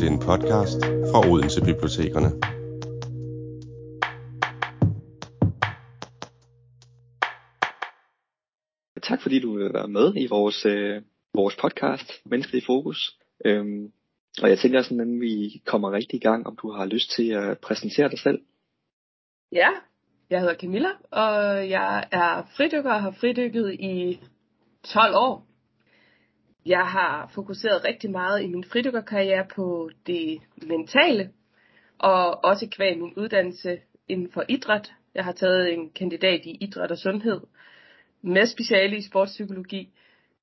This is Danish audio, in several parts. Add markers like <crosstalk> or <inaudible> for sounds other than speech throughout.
til en podcast fra Odense Bibliotekerne. Tak fordi du vil være med i vores, øh, vores podcast, Mennesket i Fokus. Øhm, og jeg tænker sådan, at vi kommer rigtig i gang, om du har lyst til at præsentere dig selv. Ja, jeg hedder Camilla, og jeg er fridykker og har fridykket i 12 år. Jeg har fokuseret rigtig meget i min fridykkerkarriere på det mentale, og også kvæg min uddannelse inden for idræt. Jeg har taget en kandidat i idræt og sundhed med speciale i sportspsykologi.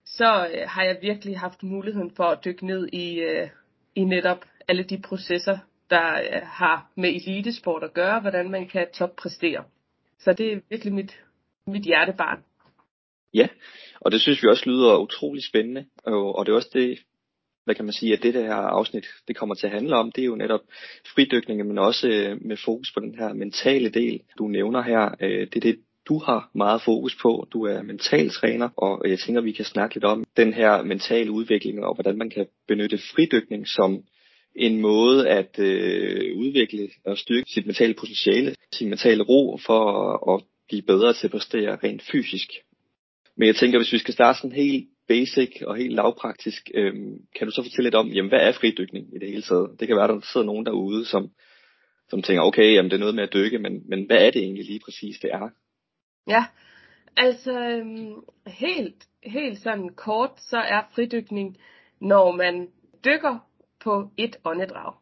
Så øh, har jeg virkelig haft muligheden for at dykke ned i, øh, i netop alle de processer, der øh, har med elitesport at gøre, hvordan man kan toppræstere. Så det er virkelig mit, mit hjertebarn. Ja, og det synes vi også lyder utrolig spændende, og, og det er også det, hvad kan man sige, at det der afsnit, det kommer til at handle om, det er jo netop fridykning, men også øh, med fokus på den her mentale del, du nævner her. Øh, det er det, du har meget fokus på. Du er mentaltræner, og jeg tænker, vi kan snakke lidt om den her mentale udvikling, og hvordan man kan benytte fridykning som en måde at øh, udvikle og styrke sit mentale potentiale, sin mentale ro for at blive bedre til at præstere rent fysisk. Men jeg tænker, hvis vi skal starte sådan helt basic og helt lavpraktisk, øhm, kan du så fortælle lidt om, jamen, hvad er fridykning i det hele taget? Det kan være, at der sidder nogen derude, som, som tænker, okay, jamen, det er noget med at dykke, men, men hvad er det egentlig lige præcis, det er? Ja, altså øhm, helt, helt sådan kort, så er fridykning, når man dykker på et åndedrag.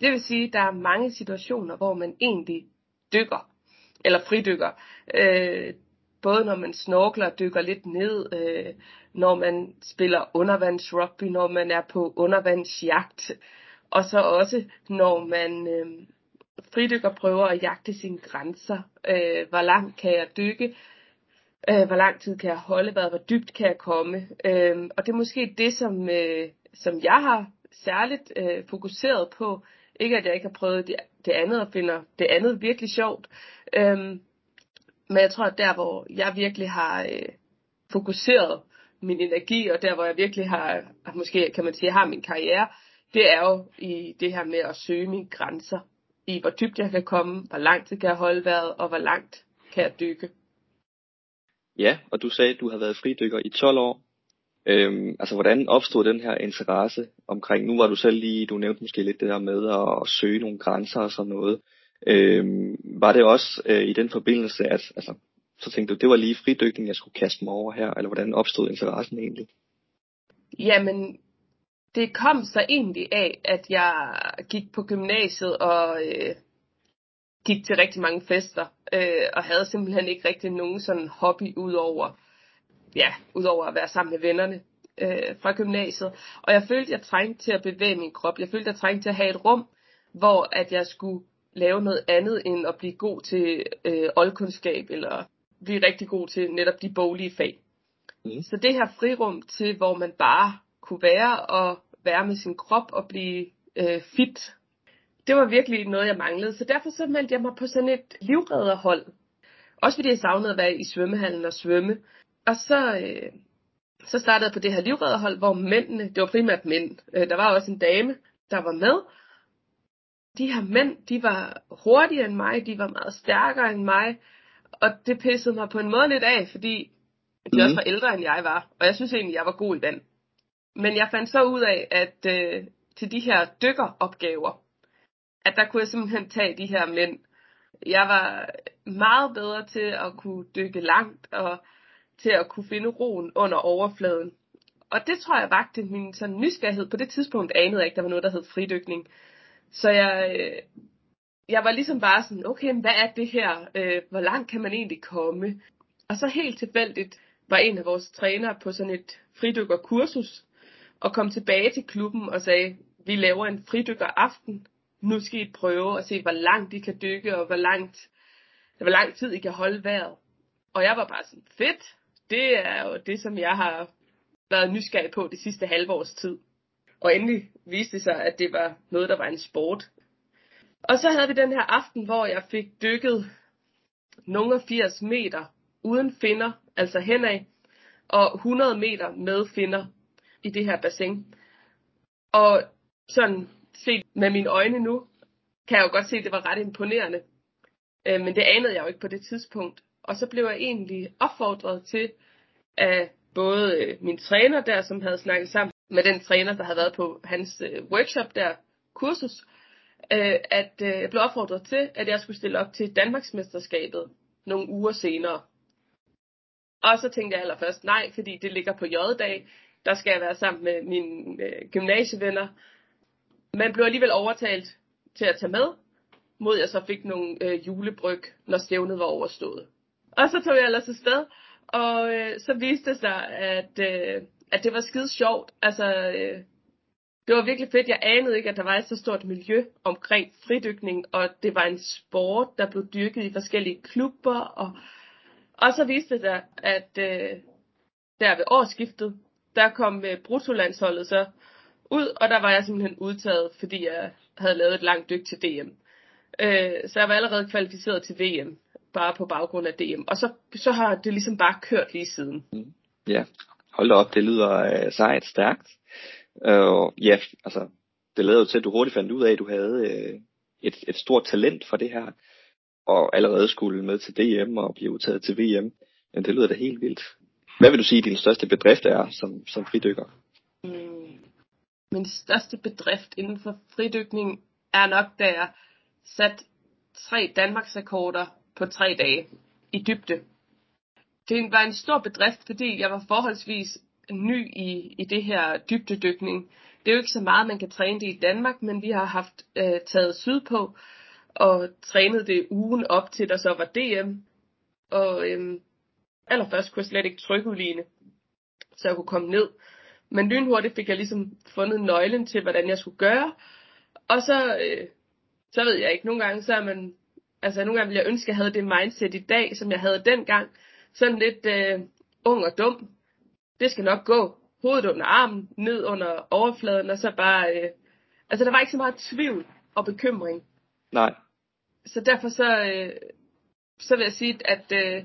Det vil sige, at der er mange situationer, hvor man egentlig dykker, eller fridykker. Øh, både når man snorkler og dykker lidt ned, øh, når man spiller undervandsrugby, når man er på undervandsjagt, og så også når man øh, fridykker prøver at jagte sine grænser. Øh, hvor langt kan jeg dykke? Øh, hvor lang tid kan jeg holde hvad? Hvor dybt kan jeg komme? Øh, og det er måske det, som, øh, som jeg har særligt øh, fokuseret på. Ikke at jeg ikke har prøvet det, det andet og finder det andet virkelig sjovt. Øh, men jeg tror, at der, hvor jeg virkelig har øh, fokuseret min energi, og der, hvor jeg virkelig har, måske kan man sige, har min karriere, det er jo i det her med at søge mine grænser. I hvor dybt jeg kan komme, hvor langt jeg kan jeg holde vejret, og hvor langt kan jeg dykke. Ja, og du sagde, at du har været fridykker i 12 år. Øhm, altså, hvordan opstod den her interesse omkring, nu var du selv lige, du nævnte måske lidt det der med at, at søge nogle grænser og sådan noget. Øhm, var det også øh, i den forbindelse, at altså, så tænkte du, det var lige fridykning, jeg skulle kaste mig over her, eller hvordan opstod interessen egentlig? Jamen, det kom så egentlig af, at jeg gik på gymnasiet og øh, gik til rigtig mange fester, øh, og havde simpelthen ikke rigtig nogen sådan hobby udover, ja, udover at være sammen med vennerne øh, fra gymnasiet. Og jeg følte, jeg trængte til at bevæge min krop. Jeg følte, jeg trængte til at have et rum, hvor at jeg skulle lave noget andet end at blive god til øh, oldkundskab eller blive rigtig god til netop de boglige fag. Mm. Så det her frirum til, hvor man bare kunne være og være med sin krop og blive øh, fit, det var virkelig noget, jeg manglede. Så derfor så meldte jeg mig på sådan et livredderhold. Også fordi jeg savnede at være i svømmehallen og svømme. Og så, øh, så startede jeg på det her livredderhold, hvor mændene, det var primært mænd, øh, der var også en dame, der var med, de her mænd, de var hurtigere end mig, de var meget stærkere end mig, og det pissede mig på en måde lidt af, fordi de mm. også var ældre end jeg var, og jeg synes egentlig, jeg var god i vand. Men jeg fandt så ud af, at øh, til de her dykkeropgaver, at der kunne jeg simpelthen tage de her mænd. Jeg var meget bedre til at kunne dykke langt, og til at kunne finde roen under overfladen. Og det tror jeg vagte min sådan nysgerrighed. På det tidspunkt anede jeg ikke, der var noget, der hed fridykning. Så jeg, øh, jeg var ligesom bare sådan, okay, hvad er det her? Øh, hvor langt kan man egentlig komme? Og så helt tilfældigt var en af vores trænere på sådan et fridykkerkursus, og kom tilbage til klubben og sagde, vi laver en fridykkeraften. Nu skal I prøve at se, hvor langt I kan dykke, og hvor, langt, hvor lang tid I kan holde vejret. Og jeg var bare sådan, fedt, det er jo det, som jeg har været nysgerrig på det sidste halve års tid. Og endelig viste det sig, at det var noget, der var en sport. Og så havde vi den her aften, hvor jeg fik dykket nogle 80 meter uden finder, altså henad, og 100 meter med finder i det her bassin. Og sådan set med mine øjne nu, kan jeg jo godt se, at det var ret imponerende. Øh, men det anede jeg jo ikke på det tidspunkt. Og så blev jeg egentlig opfordret til af både øh, min træner der, som havde snakket sammen med den træner, der havde været på hans øh, workshop der, kursus, øh, at øh, jeg blev opfordret til, at jeg skulle stille op til Danmarksmesterskabet nogle uger senere. Og så tænkte jeg allerførst nej, fordi det ligger på J-dag. Der skal jeg være sammen med mine øh, gymnasievenner. Men blev alligevel overtalt til at tage med, mod jeg så fik nogle øh, julebryg, når stævnet var overstået. Og så tog jeg ellers afsted, og øh, så viste det sig, at, øh, at det var skide sjovt. Altså, øh, det var virkelig fedt. Jeg anede ikke, at der var et så stort miljø omkring fridykning, og det var en sport, der blev dyrket i forskellige klubber. Og, og så viste det sig, at øh, der ved årsskiftet, der kom øh, brutolandsholdet så ud, og der var jeg simpelthen udtaget, fordi jeg havde lavet et langt dyk til DM. Øh, så jeg var allerede kvalificeret til VM, bare på baggrund af DM. Og så, så har det ligesom bare kørt lige siden. Ja, hold da op, det lyder øh, sejt stærkt. Og ja, altså, det lavede jo til, at du hurtigt fandt ud af, at du havde øh, et, et stort talent for det her, og allerede skulle med til DM og blive udtaget til VM. Men det lyder da helt vildt. Hvad vil du sige, din største bedrift er som, som fridykker? Mm. Min største bedrift inden for fridykning er nok, da jeg satte tre Danmarksrekorder på tre dage i dybde. Det var en stor bedrift, fordi jeg var forholdsvis ny i, i det her dybdedykning. Det er jo ikke så meget, man kan træne det i Danmark, men vi har haft øh, taget sydpå og trænet det ugen op til, der så var DM. Og øhm, allerførst kunne jeg slet ikke trykudligne, så jeg kunne komme ned. Men lynhurtigt fik jeg ligesom fundet nøglen til, hvordan jeg skulle gøre. Og så, øh, så ved jeg ikke, nogle gange så er man, altså nogle gange ville jeg ønske, at jeg havde det mindset i dag, som jeg havde dengang. Sådan lidt øh, ung og dum. Det skal nok gå. Hovedet under armen, ned under overfladen, og så bare, øh, altså der var ikke så meget tvivl og bekymring. Nej. Så derfor så, øh, så vil jeg sige, at, øh,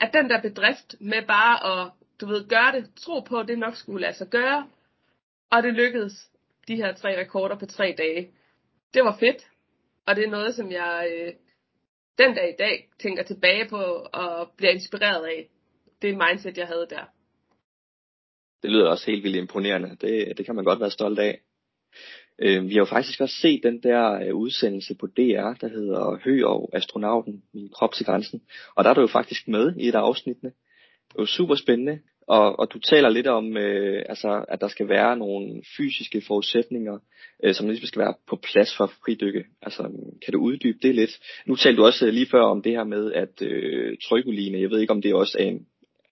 at den der bedrift med bare at du ved, gøre det, tro på, at det nok skulle lade sig gøre. Og det lykkedes, de her tre rekorder på tre dage. Det var fedt, og det er noget, som jeg øh, den dag i dag tænker tilbage på og bliver inspireret af. Det mindset, jeg havde der. Det lyder også helt vildt imponerende. Det, det kan man godt være stolt af. Øh, vi har jo faktisk også set den der øh, udsendelse på DR, der hedder Hø og astronauten, min krop til grænsen. Og der er du jo faktisk med i et af afsnittene Det var super spændende. Og, og du taler lidt om, øh, altså, at der skal være nogle fysiske forudsætninger, øh, som ligesom skal være på plads for fridykke. Altså, kan du uddybe det lidt? Nu talte du også lige før om det her med at øh, trykuline. Jeg ved ikke, om det også er en,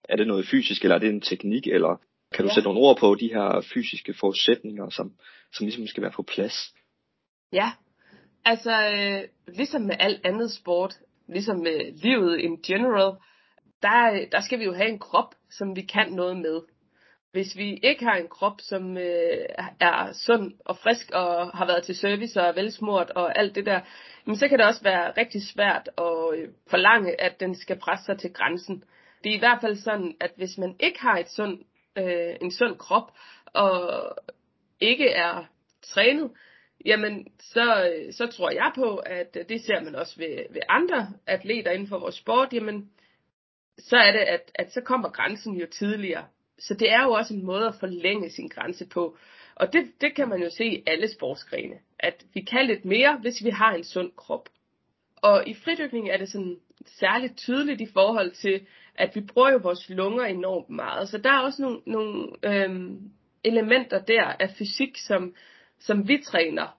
er det noget fysisk, eller er det en teknik, eller kan du ja. sætte nogle ord på de her fysiske forudsætninger, som, som ligesom skal være på plads? Ja, altså øh, ligesom med alt andet sport, ligesom med livet in general, der, der skal vi jo have en krop, som vi kan noget med. Hvis vi ikke har en krop, som øh, er sund og frisk og har været til service og er velsmurt og alt det der, men så kan det også være rigtig svært at øh, forlange, at den skal presse sig til grænsen. Det er i hvert fald sådan, at hvis man ikke har et sund, øh, en sund krop og ikke er trænet, jamen så, øh, så tror jeg på, at det ser man også ved, ved andre atleter inden for vores sport, jamen så er det, at, at så kommer grænsen jo tidligere. Så det er jo også en måde at forlænge sin grænse på. Og det, det kan man jo se i alle sportsgrene, at vi kan lidt mere, hvis vi har en sund krop. Og i fridykning er det sådan særligt tydeligt i forhold til, at vi bruger jo vores lunger enormt meget. Så der er også nogle, nogle øhm, elementer der af fysik, som, som vi træner.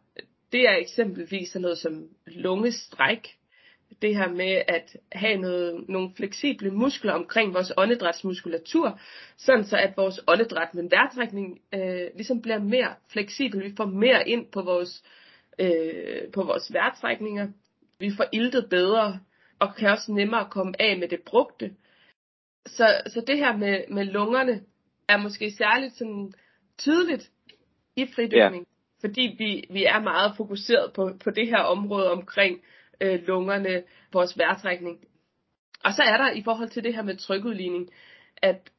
Det er eksempelvis sådan noget som lungestræk, det her med at have noget, nogle fleksible muskler omkring vores åndedrætsmuskulatur, sådan så at vores åndedræt med vejrtrækning øh, ligesom bliver mere fleksibel. Vi får mere ind på vores, øh, på vores vejrtrækninger. Vi får iltet bedre, og kan også nemmere komme af med det brugte. Så, så det her med, med lungerne er måske særligt sådan tydeligt i fridykning, ja. fordi vi, vi er meget fokuseret på, på det her område omkring øh, lungerne, vores vejrtrækning. Og så er der i forhold til det her med trykudligning, at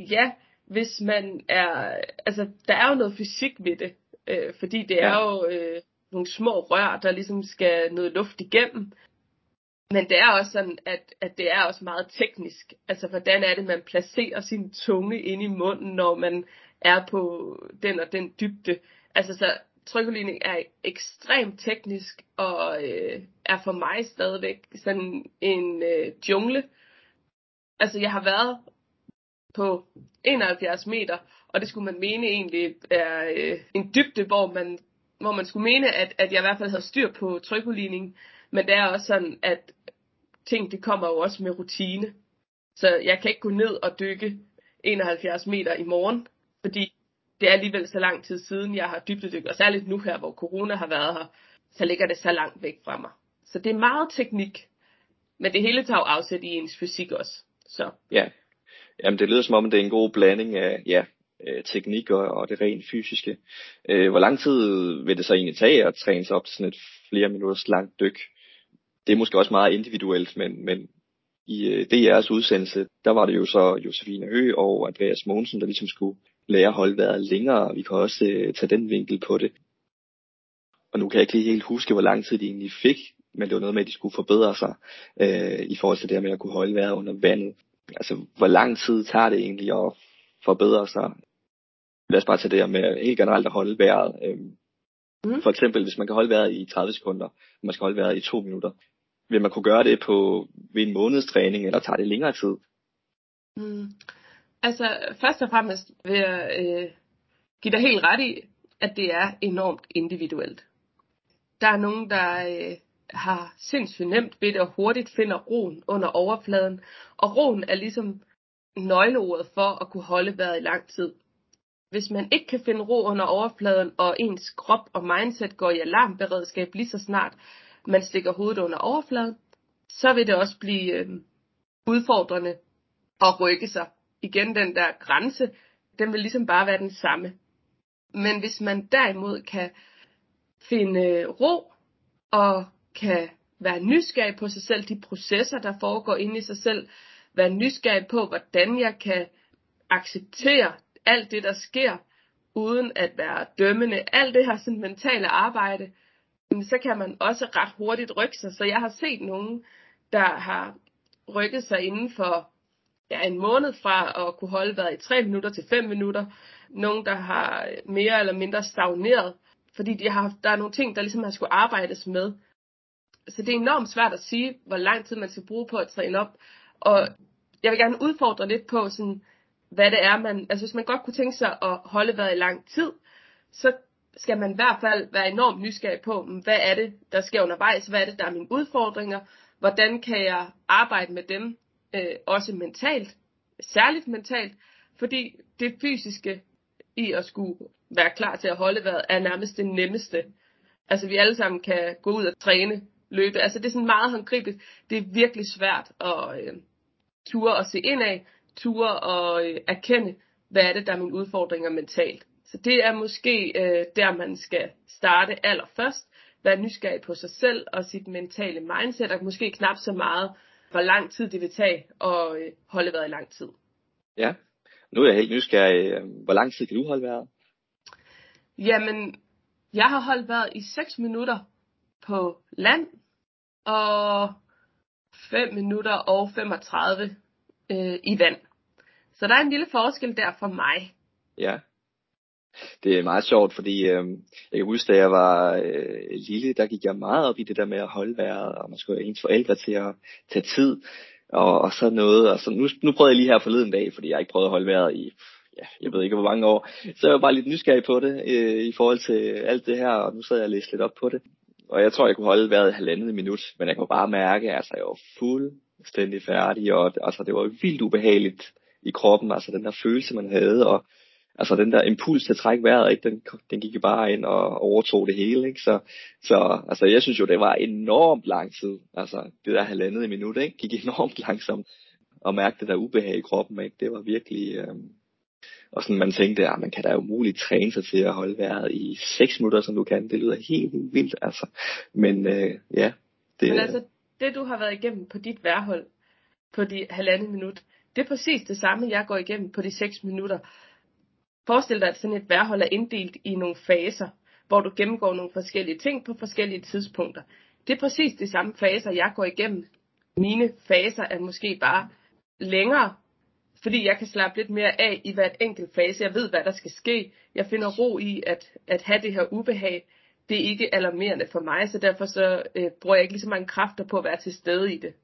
ja, hvis man er, altså der er jo noget fysik ved det. Øh, fordi det er jo øh, nogle små rør, der ligesom skal noget luft igennem. Men det er også sådan, at, at det er også meget teknisk. Altså, hvordan er det, man placerer sin tunge ind i munden, når man er på den og den dybde. Altså, så trykudligning er ekstremt teknisk, og øh, er for mig stadigvæk sådan en øh, jungle. Altså, jeg har været på 71 meter, og det skulle man mene egentlig er øh, en dybde, hvor man, hvor man skulle mene, at, at jeg i hvert fald havde styr på trykudligning. Men det er også sådan, at ting, det kommer jo også med rutine. Så jeg kan ikke gå ned og dykke 71 meter i morgen, fordi det er alligevel så lang tid siden, jeg har dybdedykket, og særligt nu her, hvor corona har været her, så ligger det så langt væk fra mig. Så det er meget teknik, men det hele tager afsæt i ens fysik også. Så. Ja, Jamen, det lyder som om, det er en god blanding af ja, øh, teknik og, og det rent fysiske. Øh, hvor lang tid vil det så egentlig tage at træne sig op til sådan et flere minutters langt dyk? Det er måske også meget individuelt, men, men i øh, DR's udsendelse, der var det jo så Josefine Hø og Andreas Mogensen, der ligesom skulle lære vejret længere. Vi kan også øh, tage den vinkel på det. Og nu kan jeg ikke lige helt huske, hvor lang tid de egentlig fik, men det var noget med, at de skulle forbedre sig øh, i forhold til det her med at kunne holde vejret under vandet. Altså, hvor lang tid tager det egentlig at forbedre sig? Lad os bare tage det her med helt generelt at holde vejret. Øhm, mm. For eksempel, hvis man kan holde vejret i 30 sekunder, og man skal holde vejret i 2 minutter, vil man kunne gøre det på ved en måneds træning, eller tager det længere tid? Mm. Altså, først og fremmest vil jeg øh, give dig helt ret i, at det er enormt individuelt. Der er nogen, der øh, har sindssygt nemt ved det og hurtigt finder roen under overfladen. Og roen er ligesom nøgleordet for at kunne holde vejret i lang tid. Hvis man ikke kan finde ro under overfladen, og ens krop og mindset går i alarmberedskab lige så snart man stikker hovedet under overfladen, så vil det også blive øh, udfordrende at rykke sig. Igen den der grænse, den vil ligesom bare være den samme. Men hvis man derimod kan finde øh, ro og kan være nysgerrig på sig selv, de processer, der foregår inde i sig selv, være nysgerrig på, hvordan jeg kan acceptere alt det, der sker, uden at være dømmende. Alt det her sådan mentale arbejde, så kan man også ret hurtigt rykke sig. Så jeg har set nogen, der har rykket sig inden for ja, en måned fra at kunne holde vejret i 3 minutter til 5 minutter. Nogen, der har mere eller mindre stagneret, fordi de har, der er nogle ting, der ligesom har skulle arbejdes med så det er enormt svært at sige, hvor lang tid man skal bruge på at træne op. Og jeg vil gerne udfordre lidt på, sådan, hvad det er, man... Altså hvis man godt kunne tænke sig at holde vejret i lang tid, så skal man i hvert fald være enormt nysgerrig på, hvad er det, der sker undervejs, hvad er det, der er mine udfordringer, hvordan kan jeg arbejde med dem, øh, også mentalt, særligt mentalt, fordi det fysiske i at skulle være klar til at holde vejret, er nærmest det nemmeste. Altså vi alle sammen kan gå ud og træne løbe. Altså det er sådan meget håndgribeligt. Det er virkelig svært at øh, ture og se ind af, ture og øh, erkende, hvad er det, der er mine udfordringer mentalt. Så det er måske øh, der, man skal starte allerførst. Være nysgerrig på sig selv og sit mentale mindset, og måske knap så meget, hvor lang tid det vil tage at øh, holde vejret i lang tid. Ja, nu er jeg helt nysgerrig. Øh, hvor lang tid kan du holde vejret? Jamen, jeg har holdt vejret i 6 minutter på land, og 5 minutter og 35 øh, i vand. Så der er en lille forskel der for mig. Ja. Det er meget sjovt, fordi øh, jeg kan huske, da jeg var øh, lille, der gik jeg meget op i det der med at holde vejret, og man skulle have ens forældre til at tage tid, og, og sådan noget. Og så nu, nu prøvede jeg lige her forleden dag, fordi jeg ikke prøvede at holde vejret i, ja, jeg ved ikke hvor mange år. Så jeg var bare lidt nysgerrig på det, øh, i forhold til alt det her, og nu sad jeg og læste lidt op på det og jeg tror, jeg kunne holde vejret halvandet minut, men jeg kunne bare mærke, at altså, jeg var fuldstændig færdig, og altså, det var vildt ubehageligt i kroppen, altså den der følelse, man havde, og altså den der impuls til at trække vejret, ikke, den, den gik bare ind og overtog det hele, ikke? Så, så altså, jeg synes jo, det var enormt lang tid, altså det der halvandet minut, ikke, gik <laughs> enormt langsomt, og mærke det der ubehag i kroppen, ikke? det var virkelig, øh, og sådan man tænkte, at man kan da umuligt træne sig til at holde vejret i 6 minutter, som du kan. Det lyder helt vildt, altså. Men øh, ja. Det, Men altså, det du har været igennem på dit værhold, på de halvandet minut, det er præcis det samme, jeg går igennem på de 6 minutter forestil dig, at sådan et værhold er inddelt i nogle faser, hvor du gennemgår nogle forskellige ting på forskellige tidspunkter. Det er præcis de samme faser, jeg går igennem. Mine faser er måske bare længere, fordi jeg kan slappe lidt mere af i hvert enkelt fase. Jeg ved, hvad der skal ske. Jeg finder ro i at, at have det her ubehag. Det er ikke alarmerende for mig, så derfor så øh, bruger jeg ikke lige så mange kræfter på at være til stede i det.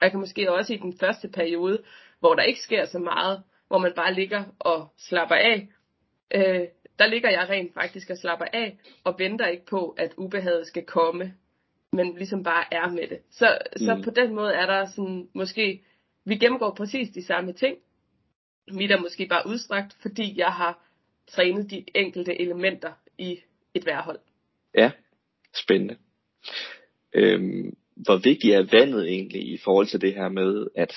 Jeg kan måske også i den første periode, hvor der ikke sker så meget, hvor man bare ligger og slapper af, øh, der ligger jeg rent faktisk og slapper af, og venter ikke på, at ubehaget skal komme, men ligesom bare er med det. Så, mm. så på den måde er der sådan, måske, vi gennemgår præcis de samme ting. Mit er måske bare udstrakt, fordi jeg har trænet de enkelte elementer i et værhold. Ja, spændende. Øhm, hvor vigtigt er vandet egentlig i forhold til det her med at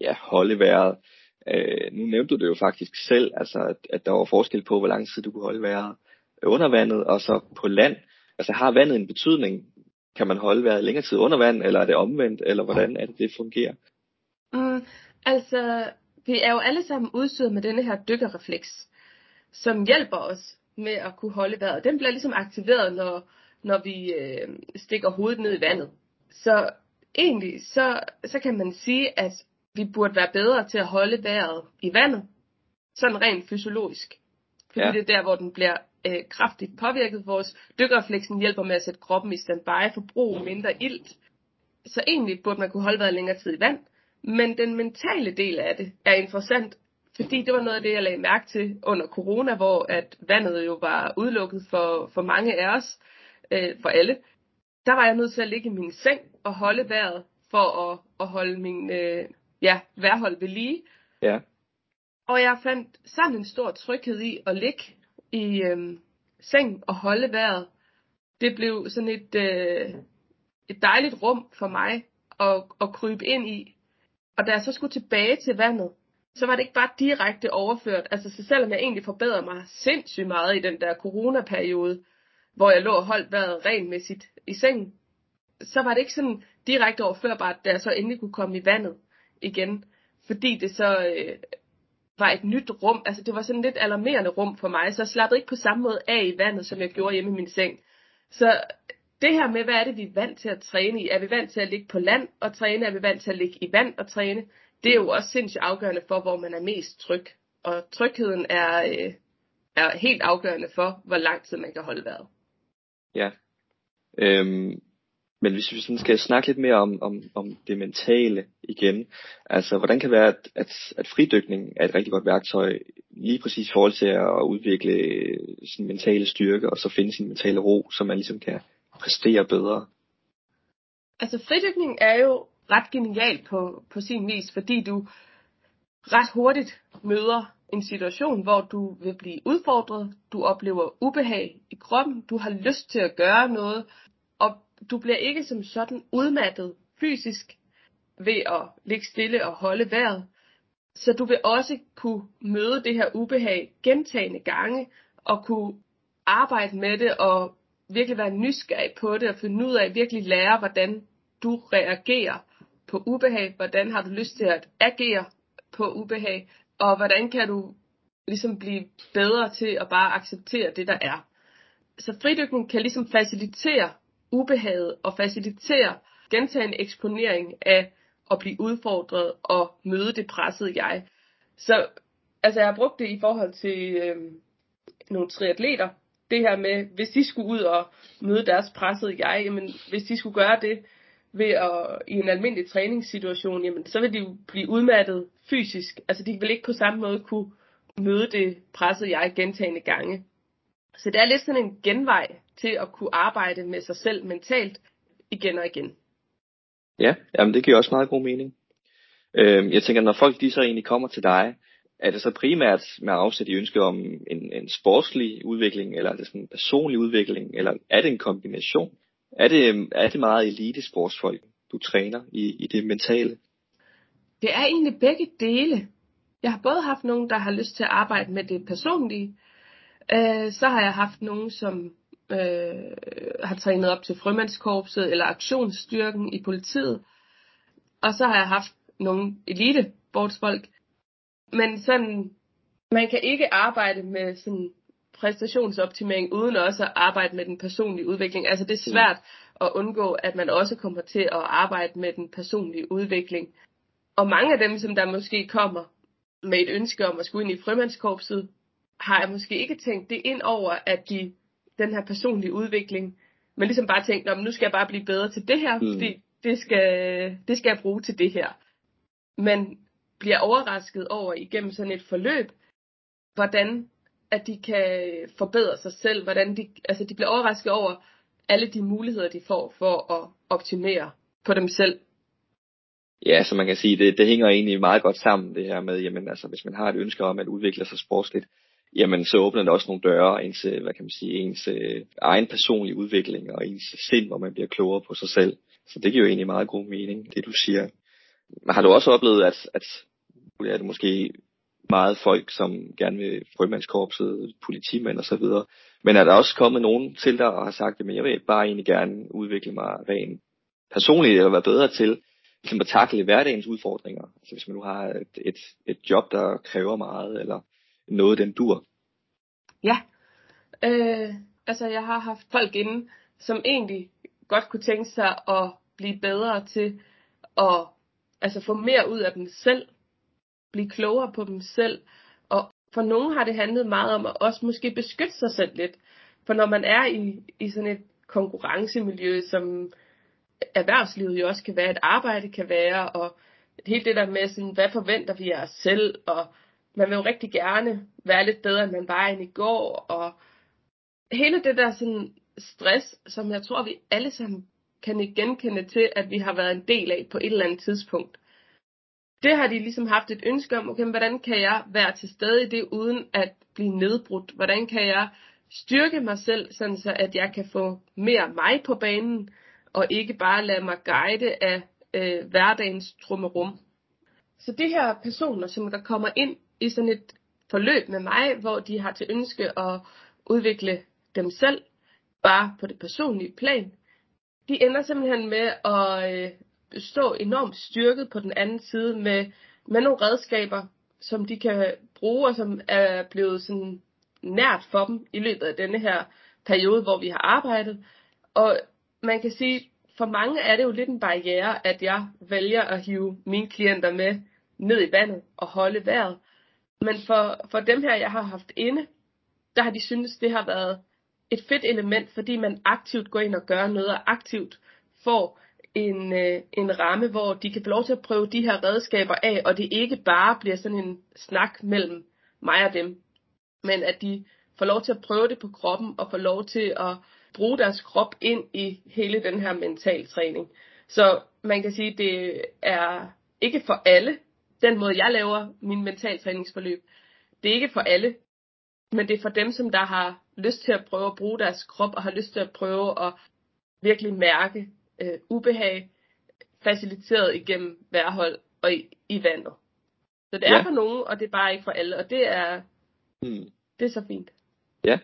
ja, holde vejret? Øh, nu nævnte du det jo faktisk selv, altså at, at der var forskel på, hvor lang tid du kunne holde vejret under vandet, og så på land. Altså har vandet en betydning? Kan man holde vejret længere tid under vand, eller er det omvendt, eller hvordan er det, det fungerer? Mm, altså, vi er jo alle sammen udstyret med denne her dykkerrefleks, som hjælper os med at kunne holde vejret. Den bliver ligesom aktiveret, når, når vi øh, stikker hovedet ned i vandet. Så egentlig, så, så kan man sige, at vi burde være bedre til at holde vejret i vandet, sådan rent fysiologisk. Fordi ja. det er der, hvor den bliver øh, kraftigt påvirket. Vores dykkerrefleksen hjælper med at sætte kroppen i standby, forbruge mindre ilt. Så egentlig burde man kunne holde vejret længere tid i vand. Men den mentale del af det er interessant, fordi det var noget af det, jeg lagde mærke til under corona, hvor at vandet jo var udelukket for, for mange af os, øh, for alle. Der var jeg nødt til at ligge i min seng og holde vejret for at, at holde min, øh, ja, værhold ved lige. Ja. Og jeg fandt sådan en stor tryghed i at ligge i øh, seng og holde vejret. Det blev sådan et, øh, et dejligt rum for mig at, at krybe ind i. Og da jeg så skulle tilbage til vandet, så var det ikke bare direkte overført. Altså så selvom jeg egentlig forbedrede mig sindssygt meget i den der coronaperiode, hvor jeg lå og holdt vejret regelmæssigt i sengen, så var det ikke sådan direkte overførbart, da jeg så endelig kunne komme i vandet igen, fordi det så øh, var et nyt rum. Altså det var sådan lidt alarmerende rum for mig, så jeg slappede ikke på samme måde af i vandet, som jeg gjorde hjemme i min seng. Så det her med, hvad er det, vi er vant til at træne i? Er vi vant til at ligge på land og træne? Er vi vant til at ligge i vand og træne? Det er jo også sindssygt afgørende for, hvor man er mest tryg. Og trygheden er, øh, er helt afgørende for, hvor lang tid man kan holde vejret. Ja. Øhm, men hvis vi sådan skal snakke lidt mere om, om, om det mentale igen, altså hvordan kan det være, at, at, at fridykning er et rigtig godt værktøj, lige præcis i forhold til at udvikle sin mentale styrke, og så finde sin mentale ro, så man ligesom kan præstere bedre? Altså fridykning er jo ret genialt på, på sin vis, fordi du ret hurtigt møder en situation, hvor du vil blive udfordret, du oplever ubehag i kroppen, du har lyst til at gøre noget, og du bliver ikke som sådan udmattet fysisk ved at ligge stille og holde vejret. Så du vil også kunne møde det her ubehag gentagende gange og kunne arbejde med det og virkelig være nysgerrig på det og finde ud af, virkelig lære, hvordan du reagerer på ubehag, hvordan har du lyst til at agere på ubehag, og hvordan kan du ligesom blive bedre til at bare acceptere det, der er. Så fridykning kan ligesom facilitere ubehaget og facilitere gentagende eksponering af at blive udfordret og møde det pressede jeg. Så altså jeg har brugt det i forhold til øh, nogle triatleter. Det her med, hvis de skulle ud og møde deres pressede jeg, jamen hvis de skulle gøre det ved at i en almindelig træningssituation, jamen så vil de jo blive udmattet fysisk. Altså de vil ikke på samme måde kunne møde det pressede jeg gentagende gange. Så det er lidt sådan en genvej til at kunne arbejde med sig selv mentalt igen og igen. Ja, jamen det giver også meget god mening. Øh, jeg tænker, når folk de så egentlig kommer til dig, er det så primært med afsæt i ønske om en, en sportslig udvikling, eller er det sådan en personlig udvikling, eller er det en kombination? Er det, er det meget elitesportsfolk, du træner i, i det mentale? Det er egentlig begge dele. Jeg har både haft nogen, der har lyst til at arbejde med det personlige, øh, så har jeg haft nogen, som øh, har trænet op til frømandskorpset eller aktionsstyrken i politiet. Og så har jeg haft nogle elite sportsfolk. Men sådan man kan ikke arbejde med sådan præstationsoptimering uden også at arbejde med den personlige udvikling. Altså det er svært at undgå, at man også kommer til at arbejde med den personlige udvikling. Og mange af dem, som der måske kommer med et ønske om at skulle ind i frømandskorpset, har jeg måske ikke tænkt det ind over, at de, den her personlige udvikling, men ligesom bare tænkt, nu skal jeg bare blive bedre til det her, mm. fordi det skal, det skal jeg bruge til det her. Men bliver overrasket over igennem sådan et forløb, hvordan at de kan forbedre sig selv, hvordan de, altså de bliver overrasket over alle de muligheder, de får for at optimere på dem selv. Ja, så man kan sige, det, det hænger egentlig meget godt sammen, det her med, jamen altså, hvis man har et ønske om at udvikle sig sportsligt, jamen så åbner det også nogle døre, ens, øh, hvad kan man sige, ens øh, egen personlige udvikling og ens sind, hvor man bliver klogere på sig selv. Så det giver jo egentlig meget god mening, det du siger. Men har du også oplevet, at, at er det måske meget folk, som gerne vil frømandskorpset, politimænd og så videre. Men er der også kommet nogen til dig og har sagt, at jeg vil bare egentlig gerne udvikle mig rent personligt, eller være bedre til ligesom at takle hverdagens udfordringer. Altså hvis man nu har et, et, et job, der kræver meget, eller noget, den dur. Ja, øh, altså jeg har haft folk inde, som egentlig godt kunne tænke sig at blive bedre til at altså få mere ud af dem selv, blive klogere på dem selv. Og for nogen har det handlet meget om at også måske beskytte sig selv lidt. For når man er i, i sådan et konkurrencemiljø, som erhvervslivet jo også kan være, et arbejde kan være, og helt det der med, sådan, hvad forventer vi af os selv, og man vil jo rigtig gerne være lidt bedre, end man var end i går, og hele det der sådan stress, som jeg tror, vi alle sammen kan genkende til, at vi har været en del af på et eller andet tidspunkt det har de ligesom haft et ønske om, okay, hvordan kan jeg være til stede i det, uden at blive nedbrudt? Hvordan kan jeg styrke mig selv, sådan så at jeg kan få mere mig på banen, og ikke bare lade mig guide af øh, hverdagens trummerum. Så de her personer, som der kommer ind i sådan et forløb med mig, hvor de har til ønske at udvikle dem selv, bare på det personlige plan, de ender simpelthen med at øh, stå enormt styrket på den anden side med, med nogle redskaber, som de kan bruge, og som er blevet sådan nært for dem i løbet af denne her periode, hvor vi har arbejdet. Og man kan sige, for mange er det jo lidt en barriere, at jeg vælger at hive mine klienter med ned i vandet og holde vejret. Men for, for dem her, jeg har haft inde, der har de syntes, det har været et fedt element, fordi man aktivt går ind og gør noget, og aktivt får en, øh, en ramme, hvor de kan få lov til at prøve de her redskaber af, og det ikke bare bliver sådan en snak mellem mig og dem, men at de får lov til at prøve det på kroppen, og får lov til at bruge deres krop ind i hele den her mental træning. Så man kan sige, det er ikke for alle, den måde jeg laver min mentaltræningsforløb, det er ikke for alle, men det er for dem, som der har lyst til at prøve at bruge deres krop, og har lyst til at prøve at virkelig mærke øh, ubehag faciliteret igennem værhold og i, i vandet. Så det er ja. for nogen, og det er bare ikke for alle, og det er, hmm. det er så fint. Ja,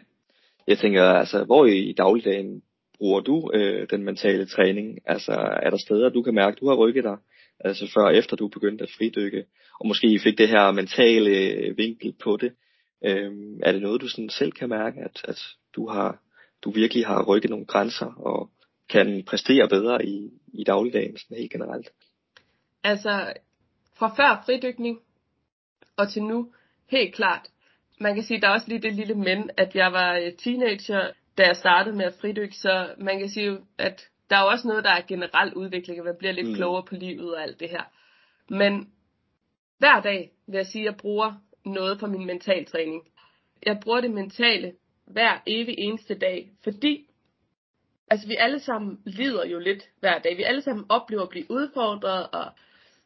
jeg tænker, altså, hvor i dagligdagen bruger du øh, den mentale træning? Altså, er der steder, du kan mærke, du har rykket dig? Altså før og efter du begyndte at fridykke, og måske fik det her mentale øh, vinkel på det. Øhm, er det noget, du sådan selv kan mærke, at, at du har du virkelig har rykket nogle grænser og kan præstere bedre i, i dagligdagen sådan helt generelt? Altså, fra før fridykning og til nu, helt klart. Man kan sige, der er også lige det lille men, at jeg var øh, teenager, da jeg startede med at fridykke, så man kan sige, at der er også noget, der er generel udvikling, at man bliver lidt mm. klogere på livet og alt det her. Men hver dag vil jeg sige, at jeg bruger noget for min mentaltræning. Jeg bruger det mentale hver evig eneste dag, fordi altså vi alle sammen lider jo lidt hver dag. Vi alle sammen oplever at blive udfordret og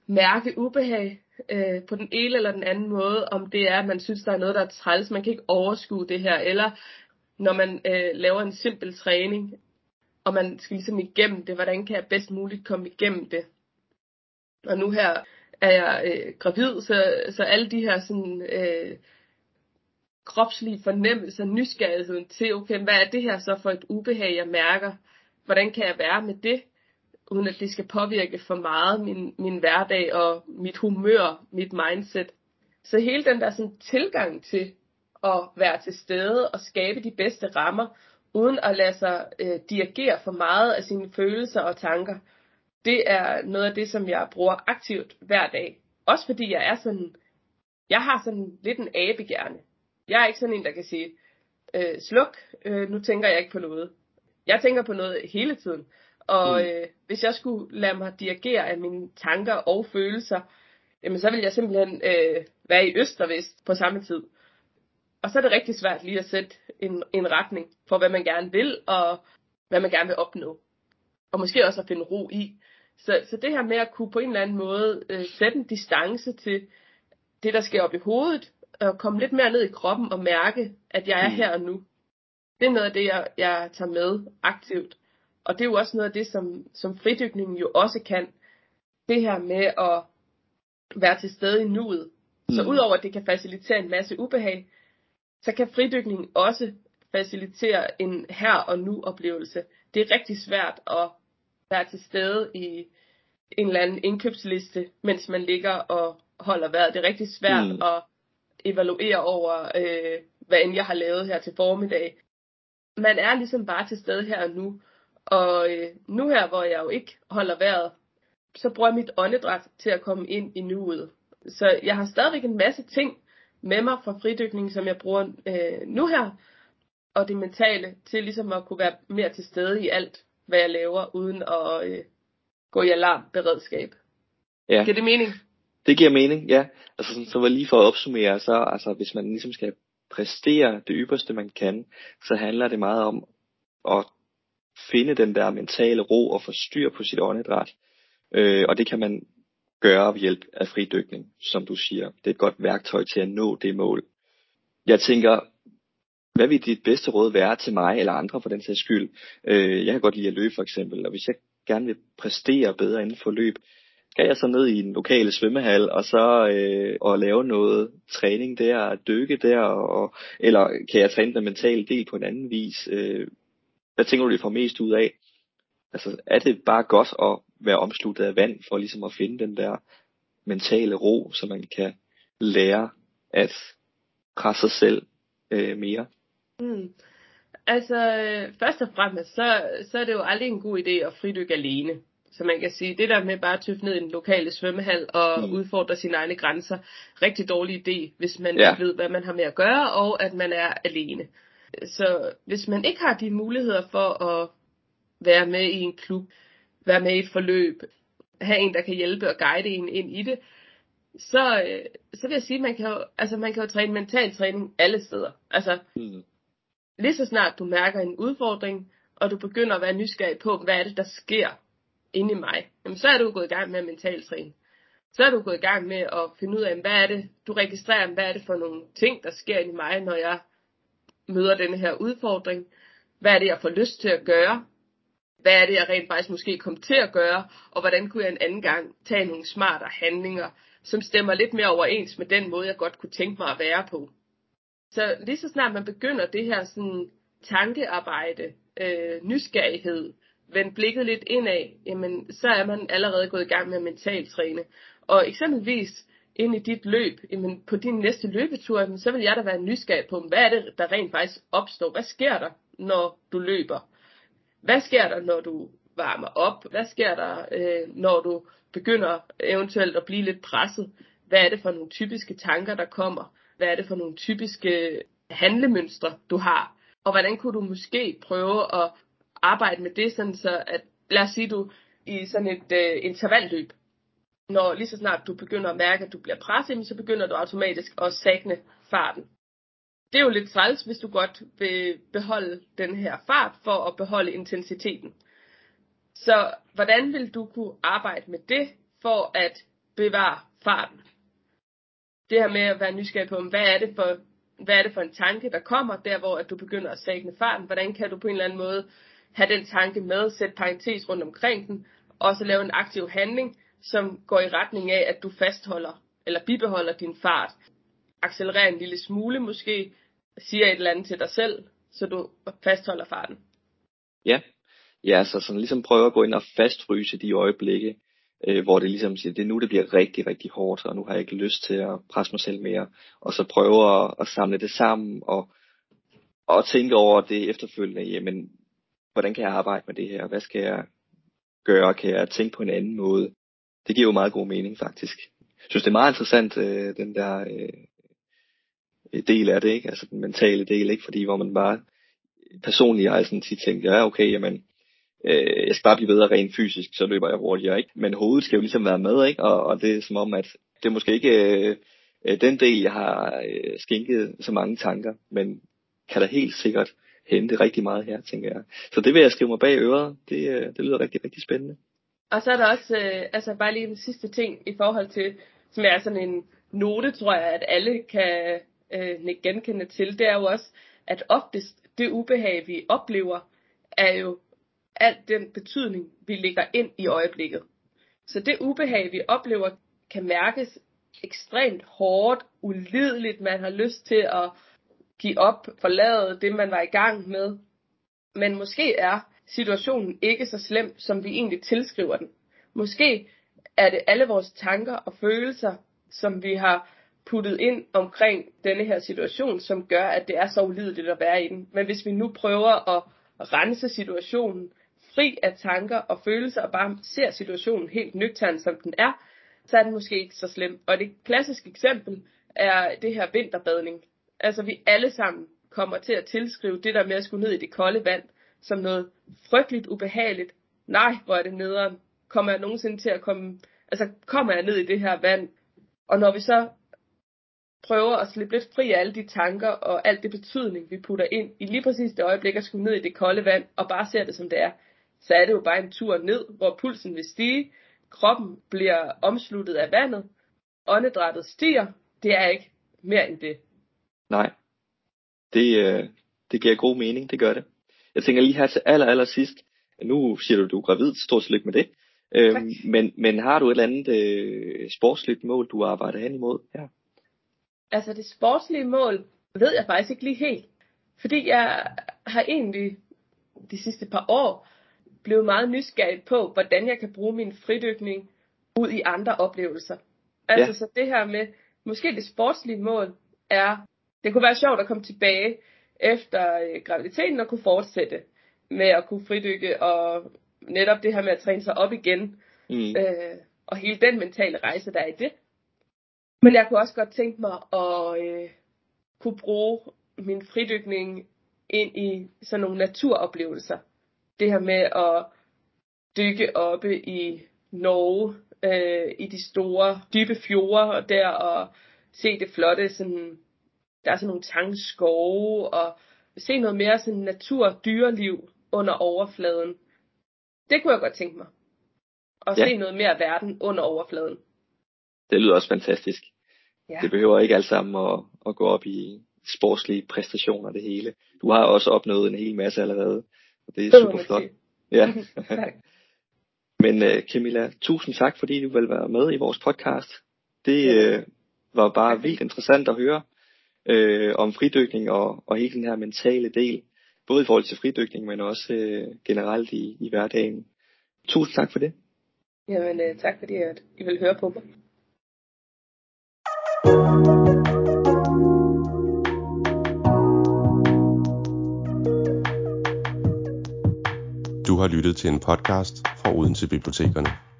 mærke ubehag øh, på den ene eller den anden måde, om det er, at man synes, der er noget, der er træls, man kan ikke overskue det her, eller når man øh, laver en simpel træning, og man skal ligesom igennem det, hvordan kan jeg bedst muligt komme igennem det. Og nu her er jeg øh, gravid, så, så alle de her sådan, øh, kropslige fornemmelser, nysgerrigheden til, okay, hvad er det her så for et ubehag, jeg mærker? Hvordan kan jeg være med det, uden at det skal påvirke for meget min, min hverdag og mit humør, mit mindset? Så hele den der sådan tilgang til at være til stede og skabe de bedste rammer, uden at lade sig øh, dirigere for meget af sine følelser og tanker, det er noget af det, som jeg bruger aktivt hver dag. Også fordi jeg er sådan, jeg har sådan lidt en abegerne. Jeg er ikke sådan en, der kan sige, øh, sluk, øh, nu tænker jeg ikke på noget. Jeg tænker på noget hele tiden. Og mm. øh, hvis jeg skulle lade mig dirigere af mine tanker og følelser, jamen så vil jeg simpelthen øh, være i øst og vest på samme tid. Og så er det rigtig svært lige at sætte en, en retning for, hvad man gerne vil, og hvad man gerne vil opnå. Og måske også at finde ro i. Så, så det her med at kunne på en eller anden måde øh, sætte en distance til det, der sker op i hovedet, og komme lidt mere ned i kroppen og mærke, at jeg er mm. her og nu. Det er noget af det, jeg, jeg tager med aktivt. Og det er jo også noget af det, som, som fridykningen jo også kan. Det her med at være til stede i nuet. Mm. Så udover at det kan facilitere en masse ubehag, så kan fridykning også facilitere en her og nu oplevelse. Det er rigtig svært at være til stede i en eller anden indkøbsliste, mens man ligger og holder vejret. Det er rigtig svært mm. at evaluere over, øh, hvad end jeg har lavet her til formiddag. Man er ligesom bare til stede her og nu. Og øh, nu her, hvor jeg jo ikke holder vejret, så bruger jeg mit åndedræt til at komme ind i nuet. Så jeg har stadigvæk en masse ting med mig fra fridykning, som jeg bruger øh, nu her, og det mentale til ligesom at kunne være mere til stede i alt, hvad jeg laver, uden at øh, gå i alarmberedskab. Ja. Giver det mening? Det giver mening, ja. Altså så var lige for at opsummere, så altså hvis man ligesom skal præstere det ypperste man kan, så handler det meget om at finde den der mentale ro og få styr på sit åndedræt. Øh, og det kan man gøre ved hjælp af fridykning, som du siger. Det er et godt værktøj til at nå det mål. Jeg tænker, hvad vil dit bedste råd være til mig eller andre for den sags skyld? Øh, jeg kan godt lide at løbe for eksempel, og hvis jeg gerne vil præstere bedre inden for løb, kan jeg så ned i en lokale svømmehal og så øh, og lave noget træning der, dykke der, og, eller kan jeg træne den mentale del på en anden vis? Øh, hvad tænker du, det får mest ud af? Altså, er det bare godt at være omsluttet af vand, for ligesom at finde den der mentale ro, så man kan lære at presse sig selv øh, mere? Mm. Altså, først og fremmest, så, så er det jo aldrig en god idé at fridykke alene. Så man kan sige, det der med bare at tøffe ned i den lokale svømmehal og mm. udfordre sine egne grænser, rigtig dårlig idé, hvis man ja. ved, hvad man har med at gøre, og at man er alene. Så hvis man ikke har de muligheder for at være med i en klub, være med i et forløb, have en, der kan hjælpe og guide en ind i det, så, øh, så vil jeg sige, at man kan jo, altså man kan jo træne mental træning alle steder. Altså, mm. lige så snart du mærker en udfordring, og du begynder at være nysgerrig på, hvad er det, der sker inde i mig, jamen, så er du gået i gang med mental træne. Så er du gået i gang med at finde ud af, hvad er det, du registrerer, hvad er det for nogle ting, der sker inde i mig, når jeg møder denne her udfordring. Hvad er det, jeg får lyst til at gøre? Hvad er det, jeg rent faktisk måske kom til at gøre? Og hvordan kunne jeg en anden gang tage nogle smartere handlinger, som stemmer lidt mere overens med den måde, jeg godt kunne tænke mig at være på. Så lige så snart man begynder det her sådan tankearbejde, øh, nysgerrighed, vend blikket lidt indad, jamen så er man allerede gået i gang med mental træne. Og eksempelvis ind i dit løb, jamen på din næste løbetur, jamen, så vil jeg da være nysgerrig på, hvad er det, der rent faktisk opstår? Hvad sker der, når du løber? Hvad sker der, når du varmer op? Hvad sker der, øh, når du begynder eventuelt at blive lidt presset? Hvad er det for nogle typiske tanker, der kommer? Hvad er det for nogle typiske handlemønstre, du har? Og hvordan kunne du måske prøve at arbejde med det, sådan så at, lad os sige, du i sådan et øh, intervalløb, når lige så snart du begynder at mærke, at du bliver presset, så begynder du automatisk at sægne farten. Det er jo lidt træls, hvis du godt vil beholde den her fart for at beholde intensiteten. Så hvordan vil du kunne arbejde med det for at bevare farten? Det her med at være nysgerrig på, hvad er det for, hvad er det for en tanke, der kommer der, hvor at du begynder at sægne farten? Hvordan kan du på en eller anden måde have den tanke med, sætte parentes rundt omkring den, og så lave en aktiv handling, som går i retning af, at du fastholder eller bibeholder din fart. Accelerere en lille smule måske, siger et eller andet til dig selv, så du fastholder farten. Ja, ja så sådan ligesom prøve at gå ind og fastfryse de øjeblikke, øh, hvor det ligesom siger, det er nu, det bliver rigtig, rigtig hårdt, og nu har jeg ikke lyst til at presse mig selv mere, og så prøve at, at samle det sammen, og, og tænke over det efterfølgende, jamen, hvordan kan jeg arbejde med det her, hvad skal jeg gøre, kan jeg tænke på en anden måde, det giver jo meget god mening faktisk. Jeg synes, det er meget interessant, øh, den der øh, del af det, ikke? altså den mentale del, ikke? fordi hvor man bare personligt har jeg sådan tit tænkt, ja okay, jamen, øh, jeg skal bare blive bedre rent fysisk, så løber jeg hurtigere, ikke? Men hovedet skal jo ligesom være med, ikke? Og, og det er som om, at det er måske ikke øh, den del, jeg har øh, skænket så mange tanker, men kan da helt sikkert hente rigtig meget her, tænker jeg. Så det vil jeg skrive mig bag øret. Det, øh, det lyder rigtig, rigtig spændende. Og så er der også, øh, altså bare lige den sidste ting i forhold til, som er sådan en note, tror jeg, at alle kan øh, genkende til, det er jo også, at oftest det ubehag, vi oplever, er jo alt den betydning, vi lægger ind i øjeblikket. Så det ubehag, vi oplever, kan mærkes ekstremt hårdt, ulideligt. Man har lyst til at give op, forlade det, man var i gang med. Men måske er situationen ikke så slem, som vi egentlig tilskriver den. Måske er det alle vores tanker og følelser, som vi har puttet ind omkring denne her situation, som gør, at det er så ulideligt at være i den. Men hvis vi nu prøver at rense situationen, fri af tanker og følelser, og bare ser situationen helt nøgtern, som den er, så er den måske ikke så slem. Og det klassiske eksempel er det her vinterbadning. Altså vi alle sammen kommer til at tilskrive det der med at skulle ned i det kolde vand, som noget frygteligt ubehageligt. Nej, hvor er det nederen. Kommer jeg nogensinde til at komme, altså kommer jeg ned i det her vand? Og når vi så prøver at slippe lidt fri af alle de tanker og alt det betydning, vi putter ind i lige præcis det øjeblik at skulle ned i det kolde vand, og bare ser det som det er, så er det jo bare en tur ned, hvor pulsen vil stige, kroppen bliver omsluttet af vandet, åndedrættet stiger. Det er ikke mere end det. Nej, det, øh, det giver god mening, det gør det. Jeg tænker lige her til aller, aller sidst, nu siger du, du er gravid, stort tillykke med det. Øhm, men, men har du et eller andet øh, sportsligt mål, du arbejder hen imod her? Altså det sportslige mål ved jeg faktisk ikke lige helt. Fordi jeg har egentlig de sidste par år blevet meget nysgerrig på, hvordan jeg kan bruge min fridykning ud i andre oplevelser. Altså ja. så det her med, måske det sportslige mål er, det kunne være sjovt at komme tilbage efter øh, graviditeten og kunne fortsætte med at kunne fridykke og netop det her med at træne sig op igen. Mm. Øh, og hele den mentale rejse, der er i det. Men jeg kunne også godt tænke mig at øh, kunne bruge min fridykning ind i sådan nogle naturoplevelser det her med at dykke oppe i Norge, øh, i de store, dybe fjorde der, og se det flotte, sådan, der er sådan nogle tangskove, og se noget mere sådan natur, dyreliv under overfladen. Det kunne jeg godt tænke mig. Og ja. se noget mere af verden under overfladen. Det lyder også fantastisk. Ja. Det behøver ikke alt sammen at, at gå op i sportslige præstationer det hele. Du har også opnået en hel masse allerede. Og det er super flot. Ja. <laughs> <laughs> Men uh, Camilla, tusind tak, fordi du vil være med i vores podcast. Det uh, var bare vildt interessant at høre uh, om fridykning og, og hele den her mentale del. Både i forhold til fridykning, men også uh, generelt i, i hverdagen. Tusind tak for det. Jamen, uh, tak fordi at I vil høre på mig. Har lyttet til en podcast fra Odense Bibliotekerne.